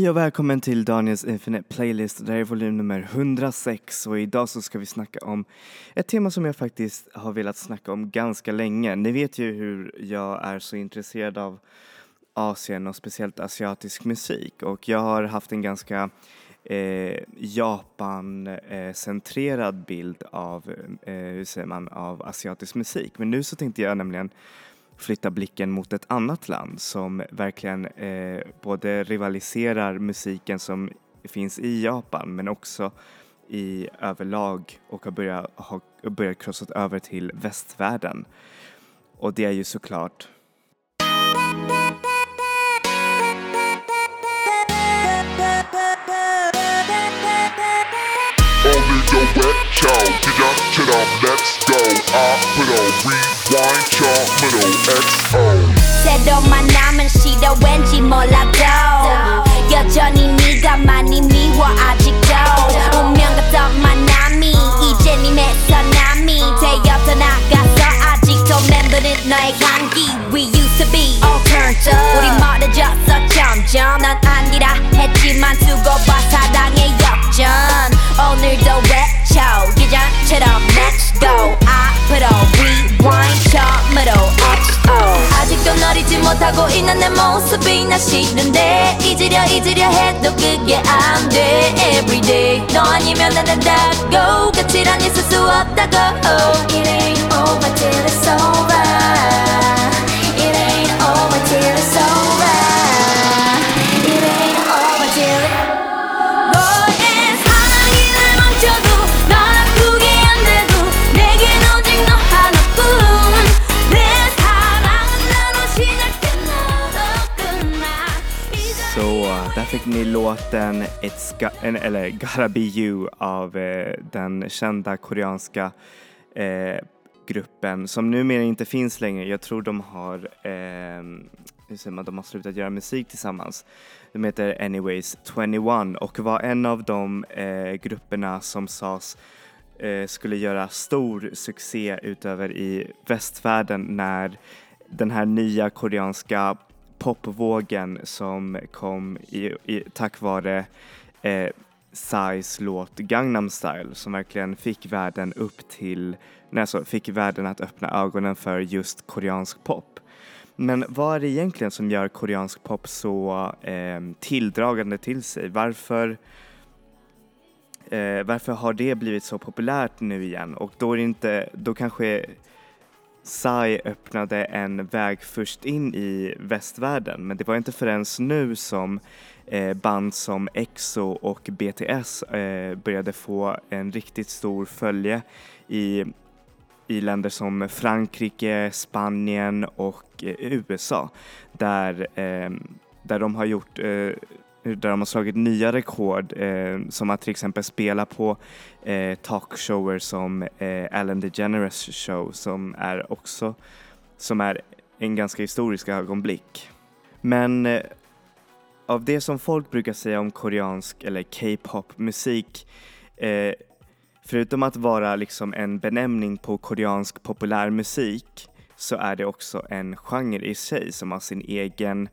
Hej och välkommen till Daniels Infinite Playlist. Det här är volym nummer 106 och idag så ska vi snacka om ett tema som jag faktiskt har velat snacka om ganska länge. Ni vet ju hur jag är så intresserad av Asien och speciellt asiatisk musik och jag har haft en ganska eh, Japan-centrerad bild av, eh, hur säger man, av asiatisk musik. Men nu så tänkte jag nämligen flytta blicken mot ett annat land som verkligen eh, både rivaliserar musiken som finns i Japan men också i överlag och har börjat, har börjat krossat över till västvärlden. Och det är ju såklart 처럼 let's go 앞으로 rewind 처음으로 XO 새로 만나면 싫어 왠지 몰라도 여전히 네가 많이 미워 아직도 운명 같던 만남이 이제 네 매서남이. 되어서 나가서 아직도 맴도는 너의 향기 We used to be all turned up. 우리 멀어졌어 점점. 넌 아니라 했지만 두고 봐 사랑의 역전 오늘도 외쳐 예전처럼 Let's go. 앞으로 rewind 처음으로 XO 아직도 널 잊지 못하고 있는 내 모습이 나 싫은데 잊으려 잊으려 해도 그게 안돼. Everyday 너 아니면 안 된다고. 끝이란 있을 수 없다고. It ain't over till it's over låten It's got, eller Gotta Be You av eh, den kända koreanska eh, gruppen som numera inte finns längre. Jag tror de har, eh, hur säger man, de har slutat göra musik tillsammans. De heter Anyways 21 och var en av de eh, grupperna som sades eh, skulle göra stor succé utöver i västvärlden när den här nya koreanska popvågen som kom i, i, tack vare eh, Psys låt Gangnam Style som verkligen fick världen upp till, nej, alltså fick världen att öppna ögonen för just koreansk pop. Men vad är det egentligen som gör koreansk pop så eh, tilldragande till sig? Varför, eh, varför har det blivit så populärt nu igen? Och då är det inte, då kanske Psy öppnade en väg först in i västvärlden men det var inte förrän nu som eh, band som EXO och BTS eh, började få en riktigt stor följe i, i länder som Frankrike, Spanien och eh, USA där, där de har gjort där de har slagit nya rekord eh, som att till exempel spela på eh, talkshower som eh, Ellen DeGeneres show som är också som är en ganska historisk ögonblick. Men eh, av det som folk brukar säga om koreansk eller K-pop musik eh, förutom att vara liksom en benämning på koreansk populärmusik så är det också en genre i sig som har sin egen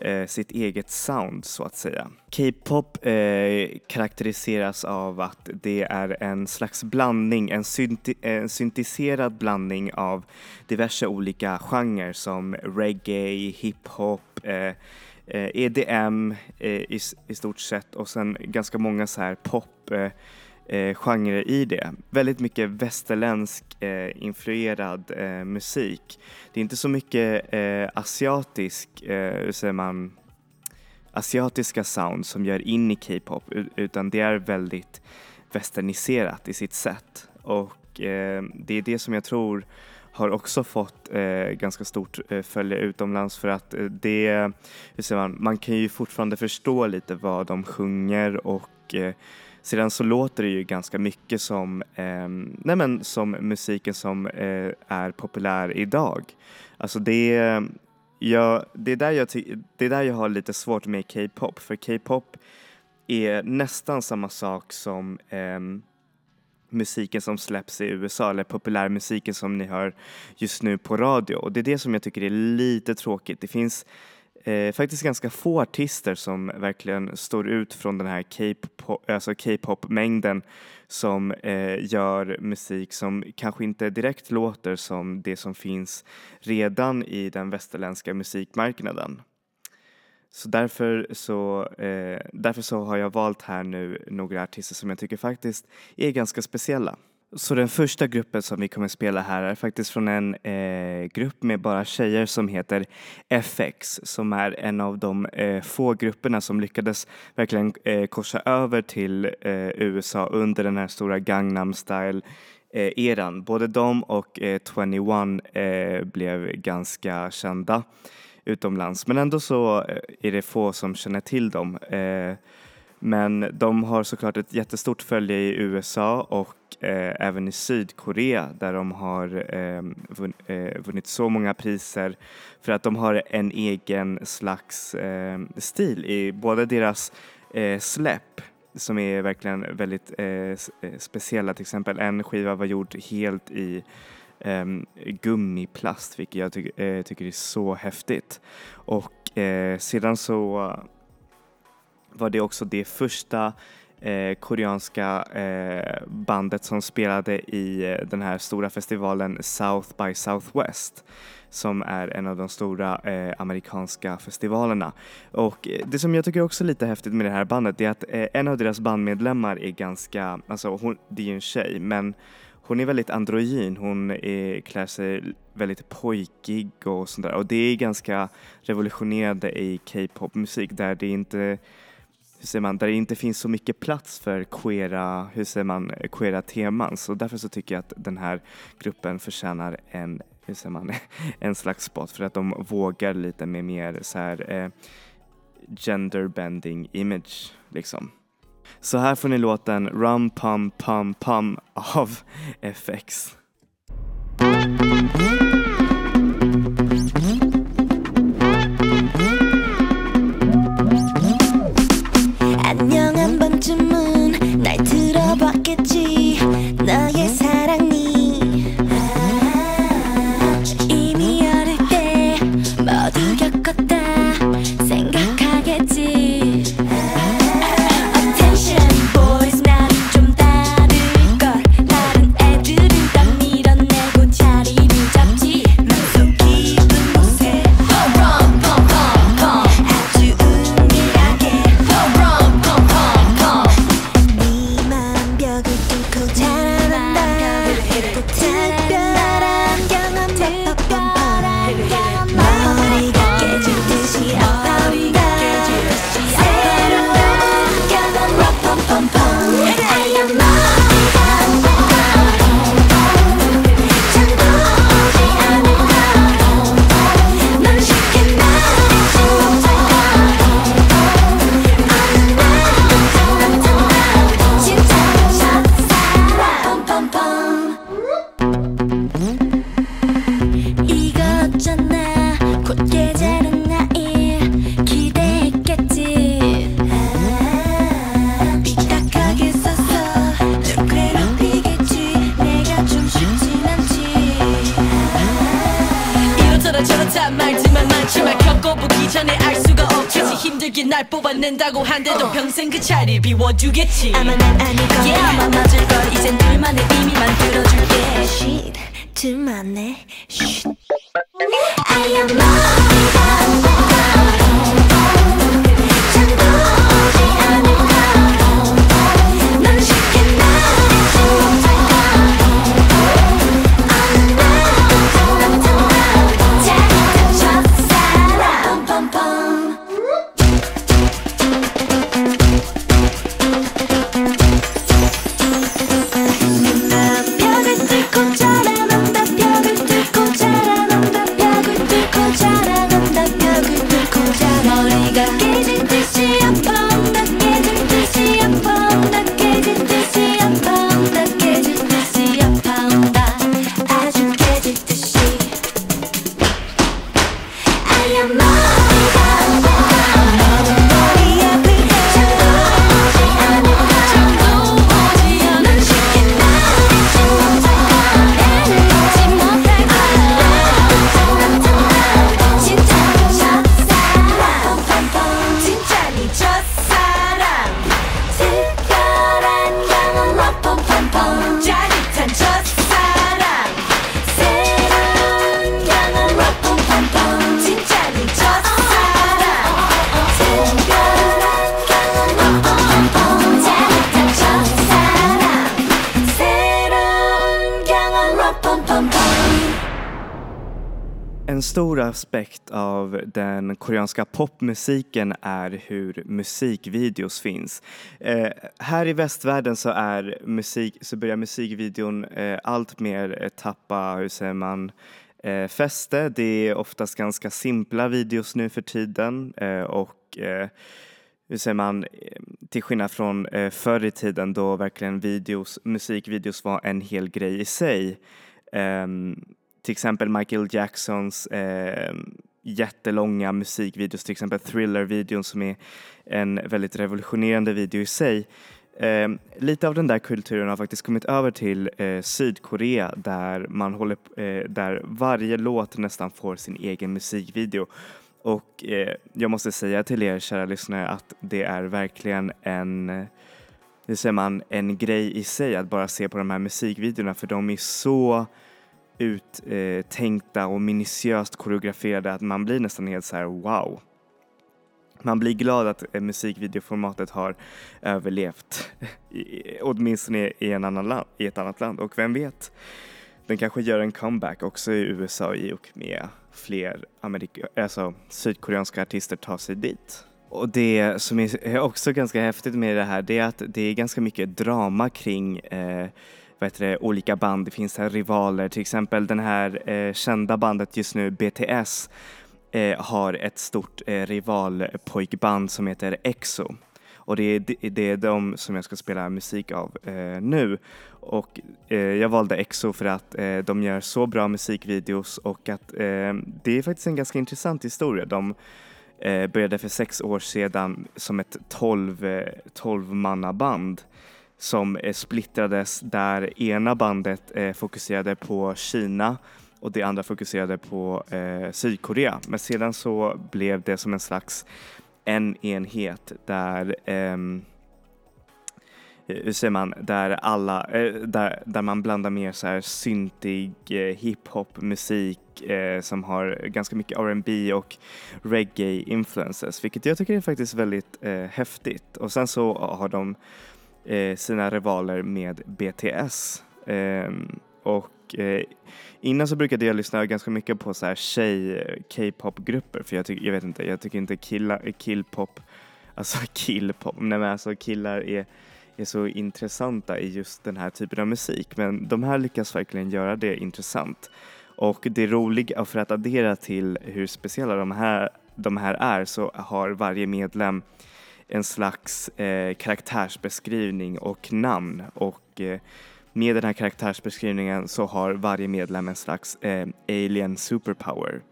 eh, sitt eget sound så att säga. K-pop eh, karaktäriseras av att det är en slags blandning, en, synti en syntiserad blandning av diverse olika genrer som reggae, hiphop, eh, eh EDM eh, i, i, stort sett och sen ganska många så här pop eh, genrer i det. Väldigt mycket västerländsk eh, influerad eh, musik. Det är inte så mycket eh, asiatisk, eh, hur säger man, asiatiska sound som gör in i K-pop utan det är väldigt västerniserat i sitt sätt och eh, det är det som jag tror har också fått eh, ganska stort eh, följe utomlands för att eh, det, hur säger man, man kan ju fortfarande förstå lite vad de sjunger och eh, sedan så låter det ju ganska mycket som, eh, nej men, som musiken som eh, är populär idag. Alltså det, jag, det, är där jag det är där jag har lite svårt med K-pop för K-pop är nästan samma sak som eh, musiken som släpps i USA eller populärmusiken som ni hör just nu på radio och det är det som jag tycker är lite tråkigt. Det finns eh, faktiskt ganska få artister som verkligen står ut från den här K-pop- alltså K-pop-mängden som eh, gör musik som kanske inte direkt låter som det som finns redan i den västerländska musikmarknaden. Så därför så, eh, därför så har jag valt här nu några artister som jag tycker faktiskt är ganska speciella. Så den första gruppen som vi kommer spela här är faktiskt från en eh, grupp med bara tjejer som heter FX som är en av de eh, få grupperna som lyckades verkligen eh, korsa över till eh, USA under den här stora Gangnam style eh, eran. Både de och eh, 21 eh, blev ganska kända utomlands men ändå så eh, är det få som känner till dem. Eh, men de har såklart ett jättestort följe i USA och eh, även i Sydkorea där de har eh, vunn, eh, vunnit så många priser för att de har en egen slags eh, stil i både deras eh, släpp som är verkligen väldigt eh, eh, speciella. Till exempel en skiva var gjord helt i ehm, gummiplast vilket jag ty- eh, tycker är så häftigt. Och eh, sedan så var det också det första eh, koreanska eh, bandet som spelade i eh, den här stora festivalen South by Southwest som är en av de stora eh, amerikanska festivalerna. Och eh, det som jag tycker också är lite häftigt med det här bandet är att eh, en av deras bandmedlemmar är ganska, alltså hon, det är ju en tjej men hon är väldigt androgyn, hon är, klär sig väldigt pojkig och sånt där och det är ganska revolutionerande i K-pop musik där det inte hur säger man, där det inte finns så mycket plats för queera, hur säger man, queera teman. Så därför så tycker jag att den här gruppen förtjänar en, hur säger man, en slags spot för att de vågar lite med mer så här eh, gender bending image liksom. Så här får ni låten Rum Pum Pum Pum av FX. I'm a. aspekt av den koreanska popmusiken är hur musikvideos finns. Eh, här i västvärlden så, är musik, så börjar musikvideon eh, allt mer eh, tappa, hur säger man, eh, fäste. Det är oftast ganska simpla videos nu för tiden eh, och eh, hur säger man, eh, till skillnad från eh, förr i tiden då verkligen videos, musikvideos var en hel grej i sig. Ehm, till exempel Michael Jacksons eh, jättelånga musikvideos, till exempel Thriller-videon som är en väldigt revolutionerande video i sig. Eh, lite av den där kulturen har faktiskt kommit över till eh, Sydkorea där man håller, eh, där varje låt nästan får sin egen musikvideo. Och eh, jag måste säga till er kära lyssnare att det är verkligen en eh, hur säger man, en grej i sig att bara se på de här musikvideorna för de är så uttänkta och minutiöst koreograferade att man blir nästan helt så här wow. Man blir glad att eh, musikvideoformatet har överlevt, i- åtminstone i, en annan land, i ett annat land. Och vem vet, den kanske gör en comeback också i USA i och med fler Amerika, alltså, sydkoreanska artister tar sig dit. Och det som är också ganska häftigt med det här det är att det är ganska mycket drama kring eh, vad heter det, olika band. Det finns här rivaler, till exempel den här eh, kända bandet just nu, BTS, eh, har ett stort eh, rivalpojkband som heter EXO. Och det är, det- är de som jag ska spela musik av eh, nu. Och eh, jag valde EXO för att eh, de gör så bra musikvideos och att eh, det är faktiskt en ganska intressant historia. De eh, började för sex år sedan som ett 12, eh, 12 mannaband som splittrades där ena bandet eh, fokuserade på Kina och det andra fokuserade på eh, Sydkorea. Men sedan så blev det som en slags en enhet där eh, hur säger man, där alla, eh, där, där man blandar mer så här syntig eh, hiphop musik eh, som har ganska mycket R&B och reggae influences, vilket jag tycker är faktiskt väldigt eh, häftigt. Och sen så har de eh, sina rivaler med BTS. Eh, och eh, innan så brukade jag lyssna ganska mycket på så här tjej eh, K-pop-grupper för jag tycker, jag vet inte, jag tycker inte killar, killpop, alltså killpop, nej men alltså killar är, är så intressanta i just den här typen av musik men de här lyckas verkligen göra det intressant. Och det roliga, för att addera till hur speciella de här, de här är så har varje medlem en slags eh, karaktärsbeskrivning och namn och eh, med den här karaktärsbeskrivningen så har varje medlem en slags eh, alien superpower.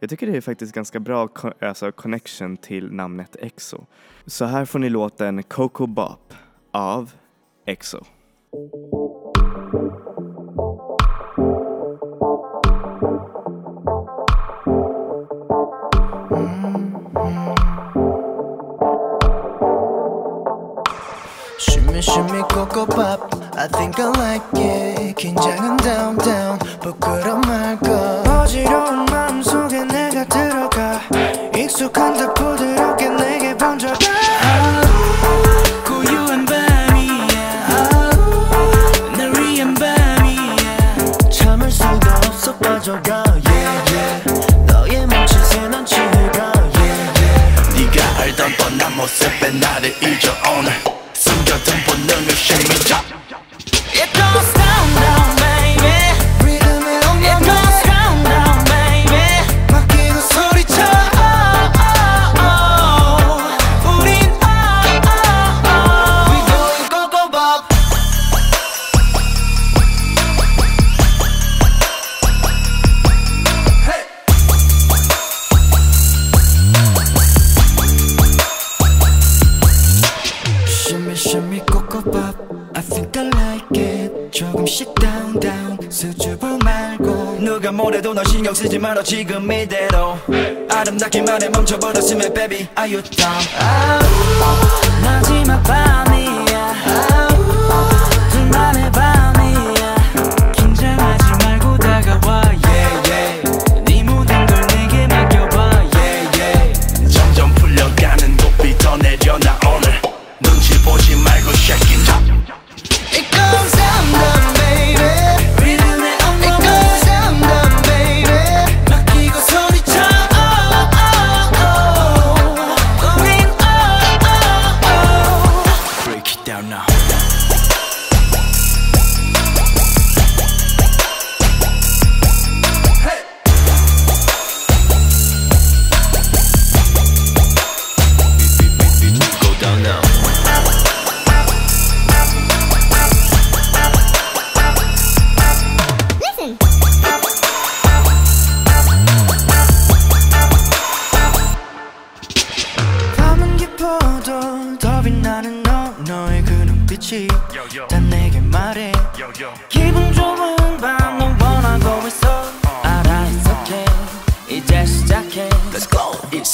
Jag tycker det är faktiskt ganska bra co- alltså connection till namnet EXO. Så här får ni låten Coco Bop av EXO. Cocoa pop. I think I like it. 긴장은 down down 부끄럼 말고 어지러운 마음속에 내가 들어가. 익숙한 듯 부드럽게 내게 번져가. 고요한 밤이야. 날 위한 밤이야. 참을 수가 없어 빠져가. Yeah yeah. 너의 몸짓에 난 취해가. Yeah yeah. 네가 알던 뻔한 모습에 나를 잊어 오늘 말고 누가 뭐래도 너 신경 쓰지 말아 지금 이대로 아름답기만 해 멈춰버렸으면 baby are you down 마지막 밤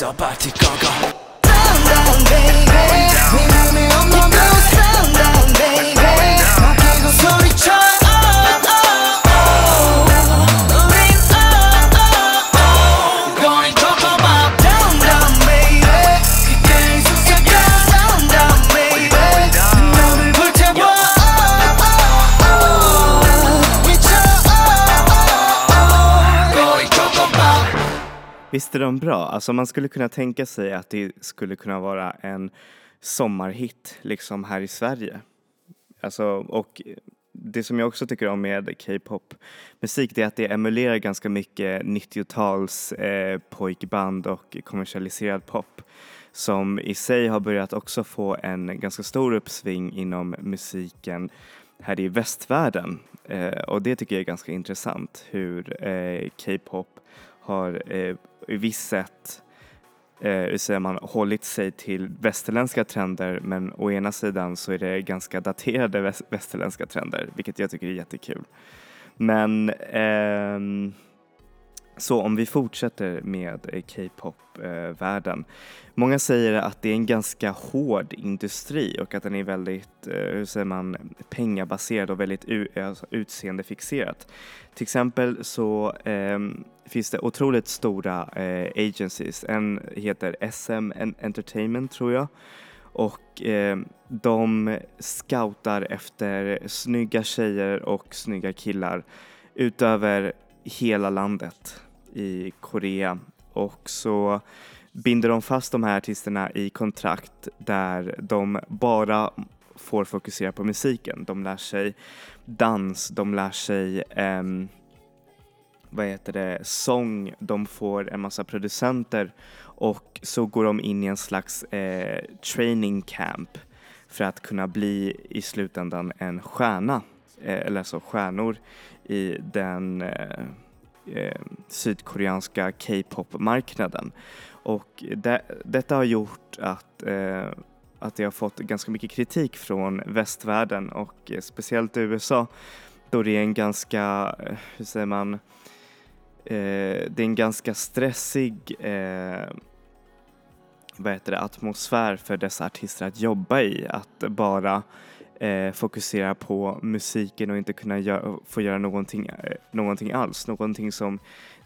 Sabati Gaga. Down, down, baby Visst är de bra? Alltså man skulle kunna tänka sig att det skulle kunna vara en sommarhit liksom här i Sverige. Alltså, och det som jag också tycker om med K-pop musik det är att det emulerar ganska mycket 90-tals eh, pojkband och kommersialiserad pop som i sig har börjat också få en ganska stor uppsving inom musiken här i västvärlden. Eh, och det tycker jag är ganska intressant hur eh, K-pop har eh, i viss sätt eh, hur säger man, hållit sig till västerländska trender men å ena sidan så är det ganska daterade väst- västerländska trender vilket jag tycker är jättekul. Men ehm, så om vi fortsätter med eh, K-pop-världen. Eh, Många säger att det är en ganska hård industri och att den är väldigt, eh, hur säger man, pengabaserad och väldigt alltså utseendefixerad. Till exempel så eh, finns det otroligt stora eh, agencies. En heter SM Entertainment tror jag. Och eh, de scoutar efter snygga tjejer och snygga killar utöver hela landet i Korea. Och så binder de fast de här artisterna i kontrakt där de bara får fokusera på musiken. De lär sig dans, de lär sig um, vad heter det, sång, de får en massa producenter och så går de in i en slags eh, training camp för att kunna bli i slutändan en stjärna, eh, eller alltså stjärnor i den eh, eh, sydkoreanska K-pop-marknaden. Och det, detta har gjort att, eh, att det har fått ganska mycket kritik från västvärlden och eh, speciellt USA då det är en ganska, eh, hur säger man, eh, det är en ganska stressig eh, vad heter det, atmosfär för dessa artister att jobba i. Att bara eh, fokusera på musiken och inte kunna gö- få göra någonting, eh, någonting alls. Någonting som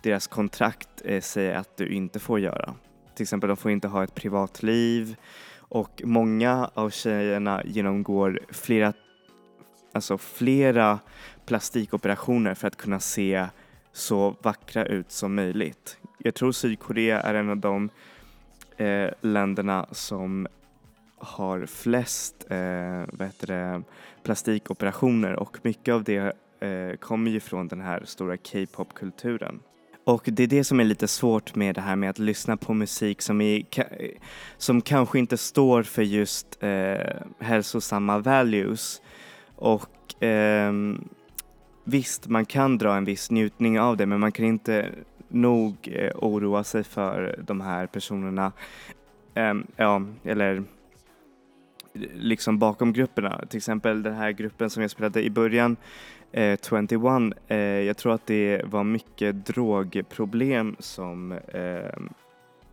deras kontrakt eh, säger att du inte får göra. Till exempel de får inte ha ett privatliv och många av tjejerna genomgår flera, alltså flera plastikoperationer för att kunna se så vackra ut som möjligt. Jag tror Sydkorea är en av de eh, länderna som har flest eh, det, plastikoperationer och mycket av det eh, kommer ju från den här stora K-pop-kulturen. Och det är det som är lite svårt med det här med att lyssna på musik som, är, som kanske inte står för just eh, hälsosamma values. Och eh, visst, man kan dra en viss njutning av det men man kan inte nog eh, oroa sig för de här personerna. Ehm, ja, eller liksom bakom grupperna. Till exempel den här gruppen som jag spelade i början, eh, 21, eh, jag tror att det var mycket drogproblem som, eh,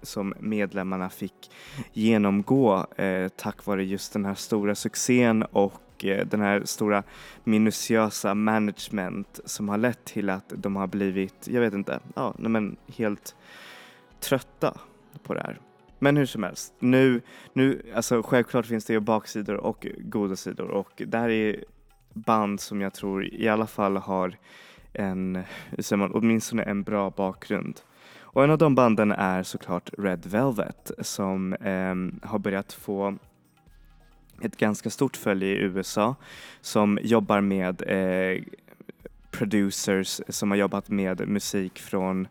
som medlemmarna fick genomgå eh, tack vare just den här stora succén och eh, den här stora minutiösa management som har lett till att de har blivit, jag vet inte, ja, men helt trötta på det här. Men hur som helst, nu, nu, alltså självklart finns det ju baksidor och goda sidor och det här är band som jag tror i alla fall har en, hur säger man, åtminstone en bra bakgrund. Och en av de banden är såklart Red Velvet som eh, har börjat få ett ganska stort följe i USA som jobbar med eh, producers som har jobbat med musik från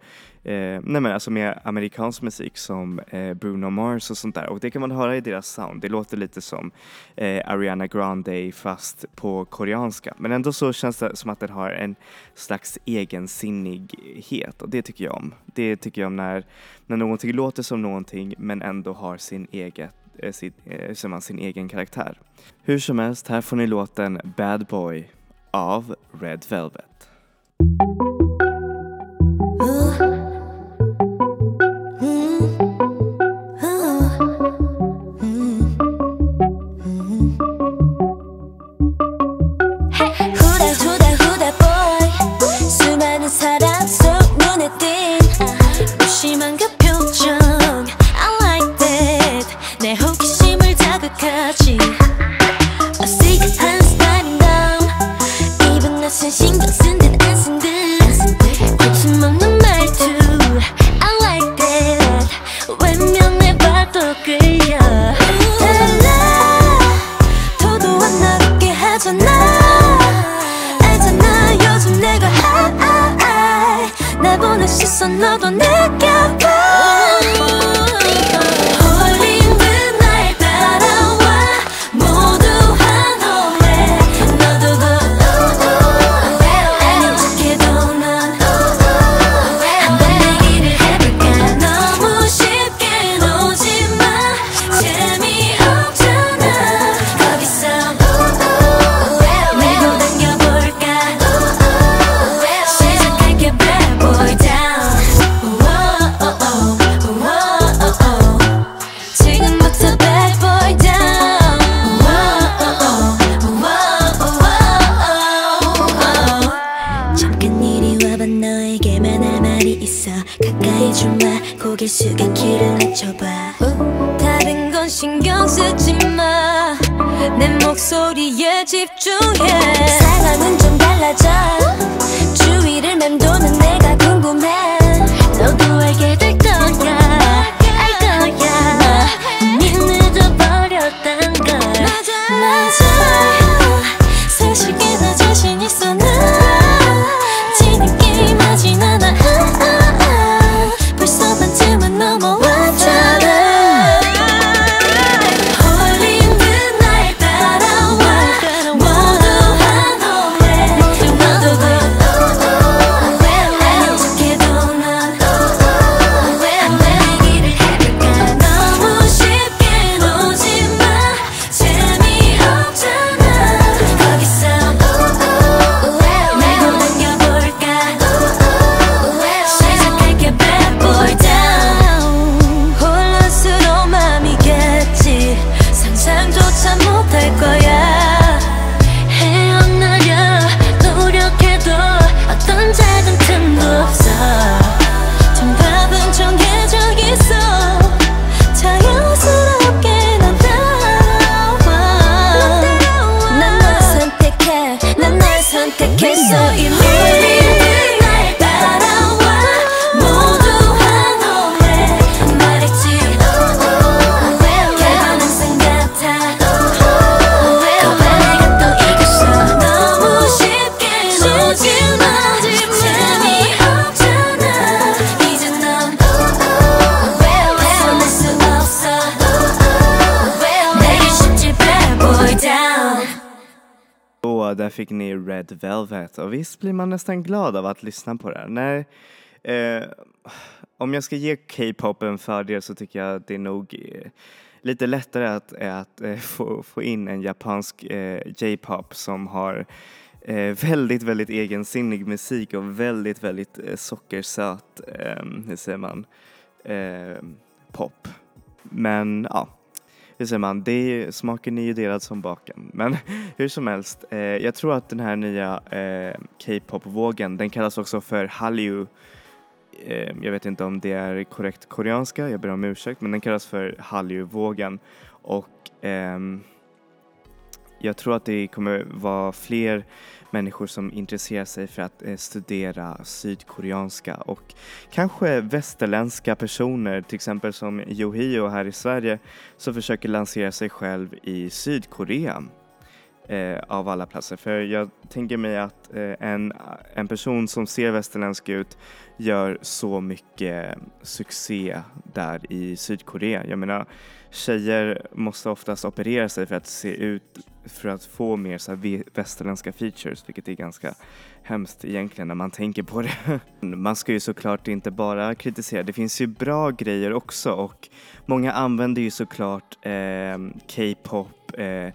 Eh, nej men alltså med amerikansk musik som eh, Bruno Mars och sånt där och det kan man höra i deras sound. Det låter lite som eh, Ariana Grande fast på koreanska men ändå så känns det som att den har en slags egensinnighet och det tycker jag om. Det tycker jag om när, när någonting låter som någonting men ändå har sin eget eh, sin, sin, eh, sin egen karaktär. Hur som helst, här får ni låten Bad Boy av Red Velvet. you I'm doing it. fick ni Red Velvet och visst blir man nästan glad av att lyssna på det. Nej, eh, om jag ska ge K-pop en fördel så tycker jag att det är nog eh, lite lättare att, att eh, få, få, in en japansk eh, J-pop som har eh, väldigt, väldigt egensinnig musik och väldigt, väldigt eh, sockersöt, hur säger man, pop. Men ja, hur säger man, det är smaken är ju delad som baken. Men hur som helst, eh, jag tror att den här nya eh, K-pop-vågen, den kallas också för Hallyu. Eh, jag vet inte om det är korrekt koreanska, jag ber om ursäkt, men den kallas för Hallyu-vågen. Och ehm, jag tror att det kommer vara fler människor som intresserar sig för att eh, studera sydkoreanska och kanske västerländska personer, till exempel som Yohio här i Sverige, som försöker lansera sig själv i Sydkorea eh, av alla platser. För jag tänker mig att eh, en, en person som ser västerländsk ut gör så mycket succé där i Sydkorea. Jag menar, tjejer måste oftast operera sig för att se ut, för att få mer så här västerländska features, vilket är ganska hemskt egentligen när man tänker på det. Man ska ju såklart inte bara kritisera, det finns ju bra grejer också och många använder ju såklart eh, K-pop, eh,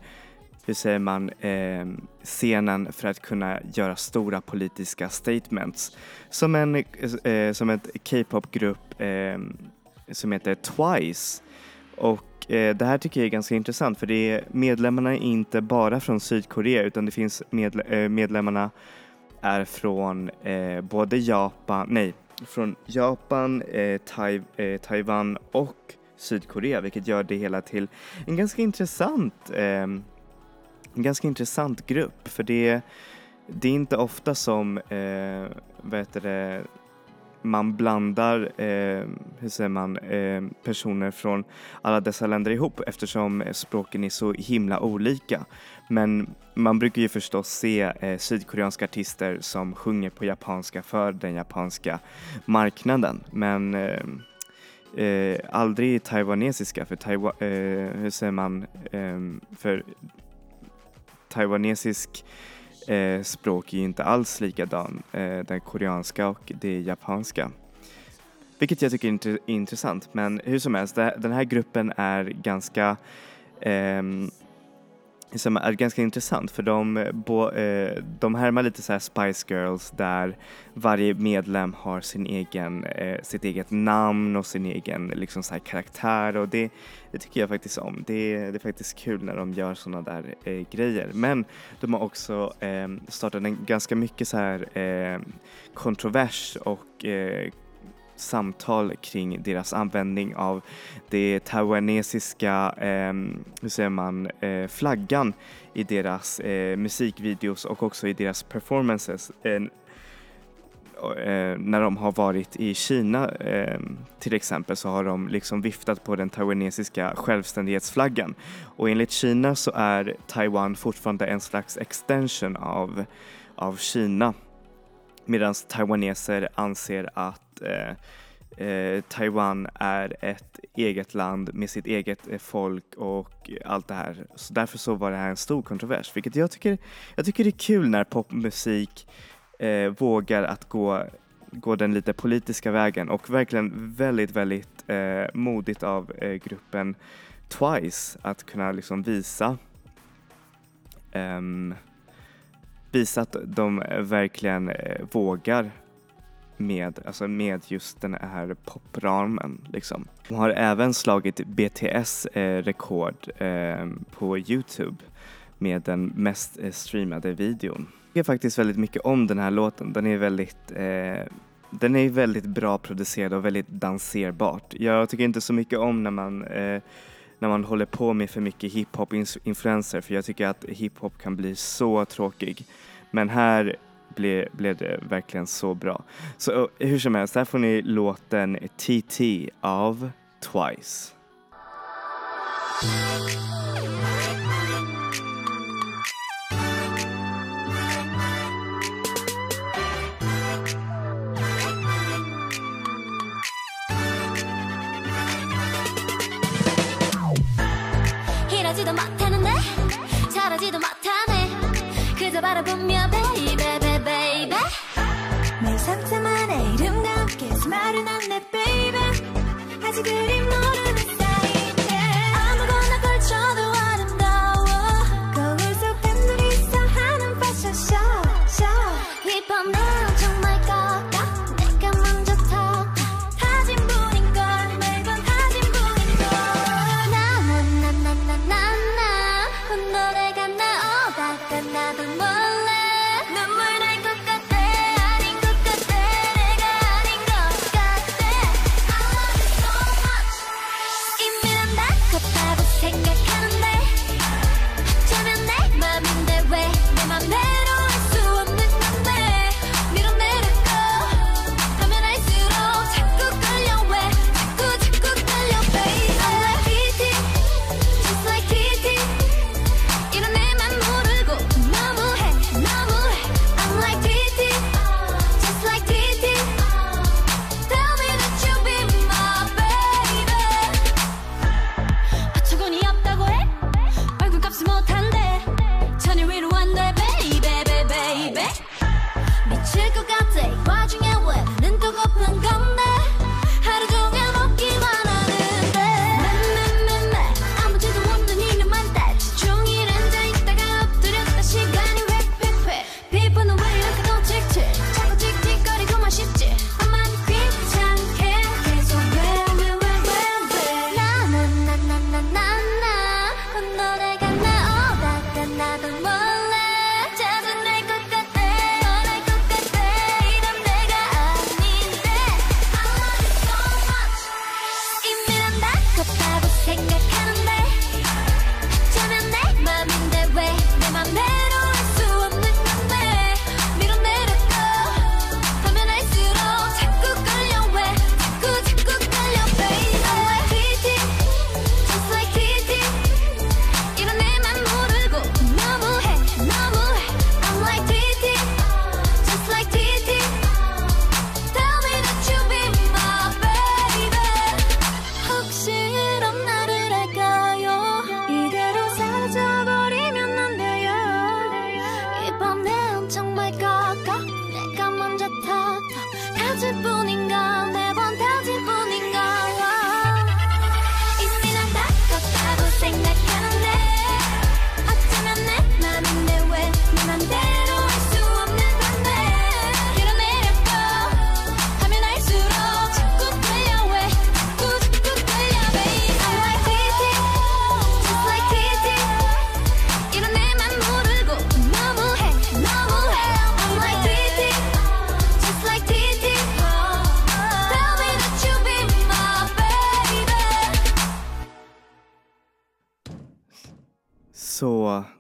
hur säger man, eh, scenen för att kunna göra stora politiska statements. Som en, eh, som ett K-pop-grupp eh, som heter Twice. Och eh, det här tycker jag är ganska intressant för det är medlemmarna är inte bara från Sydkorea utan det finns medle eh, medlemmarna är från eh, både Japan, nej, från Japan, eh, tai eh, Taiwan och Sydkorea vilket gör det hela till en ganska intressant eh, en ganska intressant grupp för det, det är inte ofta som eh, vad heter det, man blandar eh, hur säger man, eh, personer från alla dessa länder ihop eftersom språken är så himla olika. Men man brukar ju förstås se eh, sydkoreanska artister som sjunger på japanska för den japanska marknaden. Men eh, eh, aldrig taiwanesiska för taiwa eh, hur säger man, eh, för taiwanesisk eh, språk är ju inte alls likadan, eh, den koreanska och det japanska. Vilket jag tycker är intressant, men hur som helst, det, den här gruppen är ganska eh, som är ganska intressant för de, eh, bo, eh, de härmar lite så här Spice Girls där varje medlem har sin egen, eh, sitt eget namn och sin egen liksom så här karaktär och det, det tycker jag faktiskt om. Det, det är faktiskt kul när de gör sådana där eh, grejer. Men de har också eh, startat en ganska mycket så här eh, kontrovers och eh, samtal kring deras användning av det taiwanesiska, eh, hur säger man, eh, flaggan i deras eh, musikvideos och också i deras performances. Eh, eh när de har varit i Kina ehm, till exempel så har de liksom viftat på den taiwanesiska självständighetsflaggan och enligt Kina så är Taiwan fortfarande en slags extension av, av Kina medan taiwaneser anser att eh, eh, Taiwan är ett eget land med sitt eget eh, folk och allt det här. Så därför så var det här en stor kontrovers, vilket jag tycker, jag tycker det är kul när popmusik eh, vågar att gå, gå den lite politiska vägen och verkligen väldigt, väldigt eh, modigt av eh, gruppen Twice att kunna liksom visa ehm, visa att de verkligen eh, vågar med, alltså med just den här popramen. Liksom. De har även slagit BTS eh, rekord eh, på Youtube med den mest eh, streamade videon. Jag tycker faktiskt väldigt mycket om den här låten. Den är väldigt eh, den är väldigt bra producerad och väldigt danserbart. Jag tycker inte så mycket om när man eh, när man håller på med för mycket hiphop-influenser för jag tycker att hiphop kan bli så tråkig. Men här blev, blev det verkligen så bra. Så eh, hur som helst, här får ni låten TT av Twice. 못하네. 그저 바라보며 baby baby baby. 내 상처만의 이름과 함께 수말은 안내 baby. 아직 그리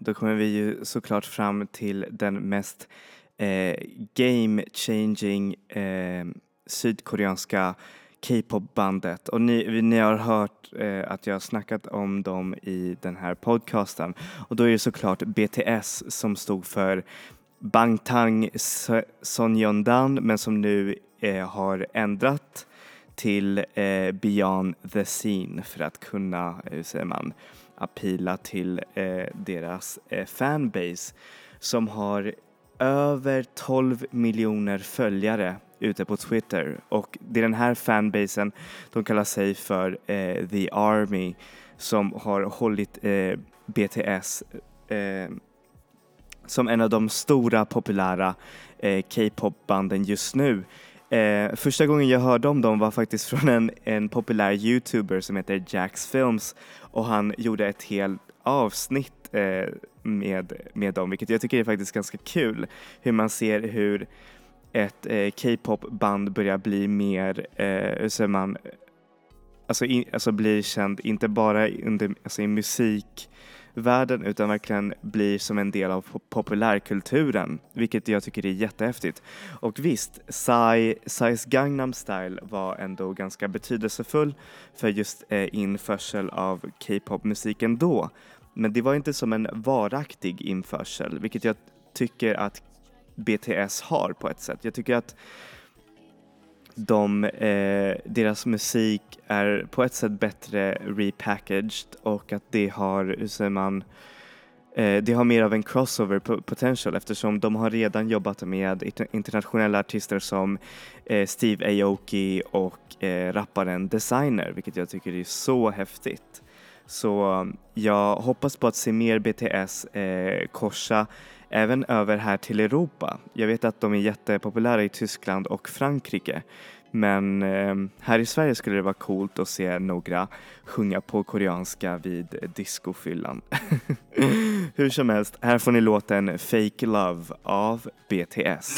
då kommer vi ju såklart fram till den mest eh, game changing eh, sydkoreanska K-pop-bandet. Och ni, ni har hört eh, att jag har snackat om dem i den här podcasten. Och då är det såklart BTS som stod för Bangtang So- Sonyeondan men som nu eh, har ändrat till eh, Beyond the Scene för att kunna, eh, hur säger man, appeala till eh, deras eh, fanbase som har över 12 miljoner följare ute på Twitter och det är den här fanbasen, de kallar sig för eh, The Army som har hållit eh, BTS eh, som en av de stora populära eh, K-pop-banden just nu. Eh, första gången jag hörde om dem var faktiskt från en, en populär youtuber som heter Jax Films och han gjorde ett helt avsnitt eh, med, med dem vilket jag tycker är faktiskt ganska kul. Hur man ser hur ett eh, K-pop-band börjar bli mer, eh, hur man, alltså, in, alltså blir känd inte bara under, alltså i världen utan verkligen blir som en del av populärkulturen, vilket jag tycker är jättehäftigt. Och visst, Psy, Psys Gangnam Style var ändå ganska betydelsefull för just eh, införsel av K-pop-musiken då. Men det var inte som en varaktig införsel, vilket jag tycker att BTS har på ett sätt. Jag tycker att de, eh, deras musik är på ett sätt bättre repackaged och att det har, hur säger man, eh, det har mer av en crossover potential eftersom de har redan jobbat med internationella artister som eh, Steve Aoki och eh, rapparen Designer vilket jag tycker är så häftigt. Så jag hoppas på att se mer BTS eh, korsa även över här till Europa. Jag vet att de är jättepopulära i Tyskland och Frankrike. Men eh, här i Sverige skulle det vara coolt att se några sjunga på koreanska vid discofyllan. Hur som helst, här får ni låten Fake Love av BTS.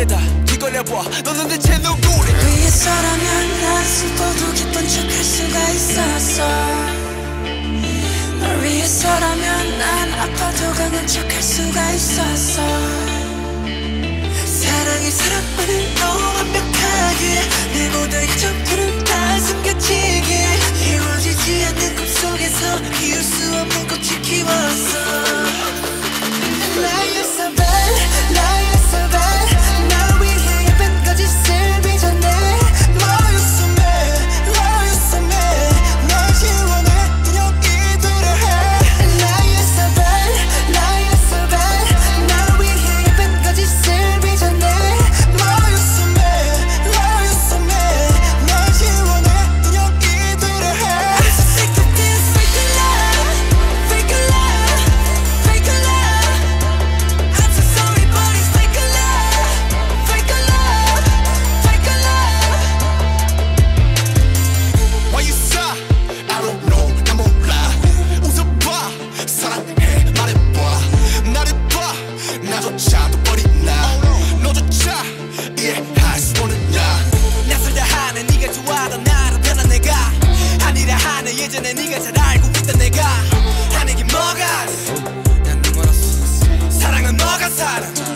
거울에다 뒤걸려봐. 너는 대체 누구래 위해서라면 난 슬퍼도 기쁜 척할 수가 있었어. 널 위해서라면 난 아파도 강한 척할 수가 있었어. 사랑이 사랑만을 너 완벽하게 내 모든 점들은 다 숨겨지게 이루어지지 않는 꿈속에서 피울 수 없는 꽃을 키웠어. Liar so bad, liar so tired.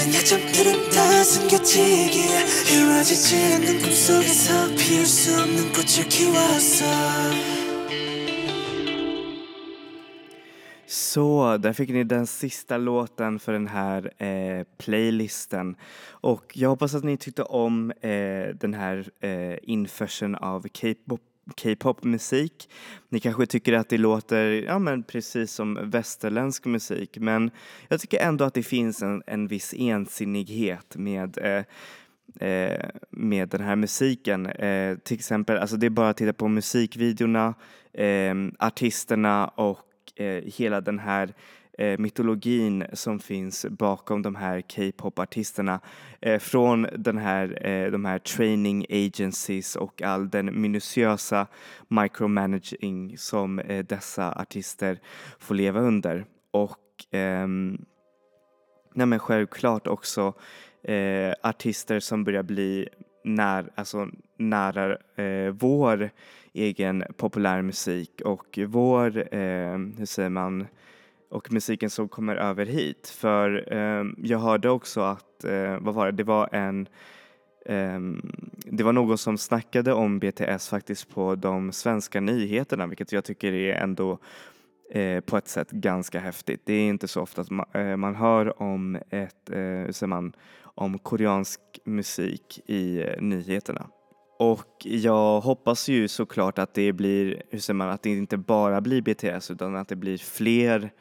모든 약점들은 다 숨겨지기에 이루어지지 않는 꿈속에서 피울 수 없는 꽃을 키웠어. Så, där fick ni den sista låten för den här eh, playlisten. Och jag hoppas att ni tyckte om eh, den här eh, införseln av K-pop K-pop-musik. Ni kanske tycker att det låter ja, men precis som västerländsk musik men jag tycker ändå att det finns en, en viss ensinnighet med eh, eh, med den här musiken. Eh, till exempel, alltså det är bara att titta på musikvideorna, eh, artisterna och eh, hela den här eh, mytologin som finns bakom de här K-pop-artisterna. Eh, från den här, eh, de här training agencies och all den minutiösa micromanaging som eh, dessa artister får leva under. Och ehm, Nej självklart också eh, artister som börjar bli när, alltså, nära eh, vår egen populärmusik och vår, eh, hur säger man, och musiken som kommer över hit. För eh, jag hörde också att, eh, vad var det, det var en ehm, det var någon som snackade om BTS faktiskt på de svenska nyheterna vilket jag tycker är ändå eh, på ett sätt ganska häftigt. Det är inte så ofta att man, eh, man hör om ett, eh, hur säger man, om koreansk musik i nyheterna. Och jag hoppas ju såklart att det blir, hur säger man, att det inte bara blir BTS utan att det blir fler,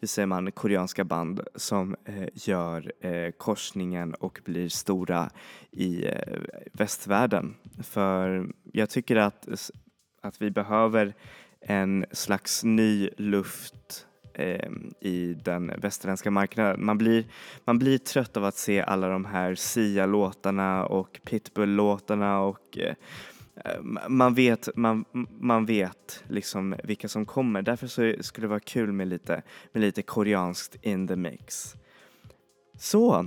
hur säger man, koreanska band som eh, gör eh, korsningen och blir stora i eh, västvärlden. För jag tycker att, att vi behöver en slags ny luft eh, i den västerländska marknaden. Man blir, man blir trött av att se alla de här Sia-låtarna och Pitbull-låtarna och eh, Eh, man vet, man, man vet liksom vilka som kommer. Därför så skulle det vara kul med lite, med lite koreanskt in the mix. Så,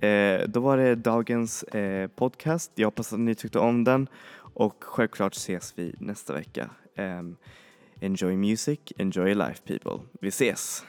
eh, då var det dagens eh, podcast. Jag hoppas att ni tyckte om den och självklart ses vi nästa vecka. Eh, enjoy music, enjoy life people. Vi ses!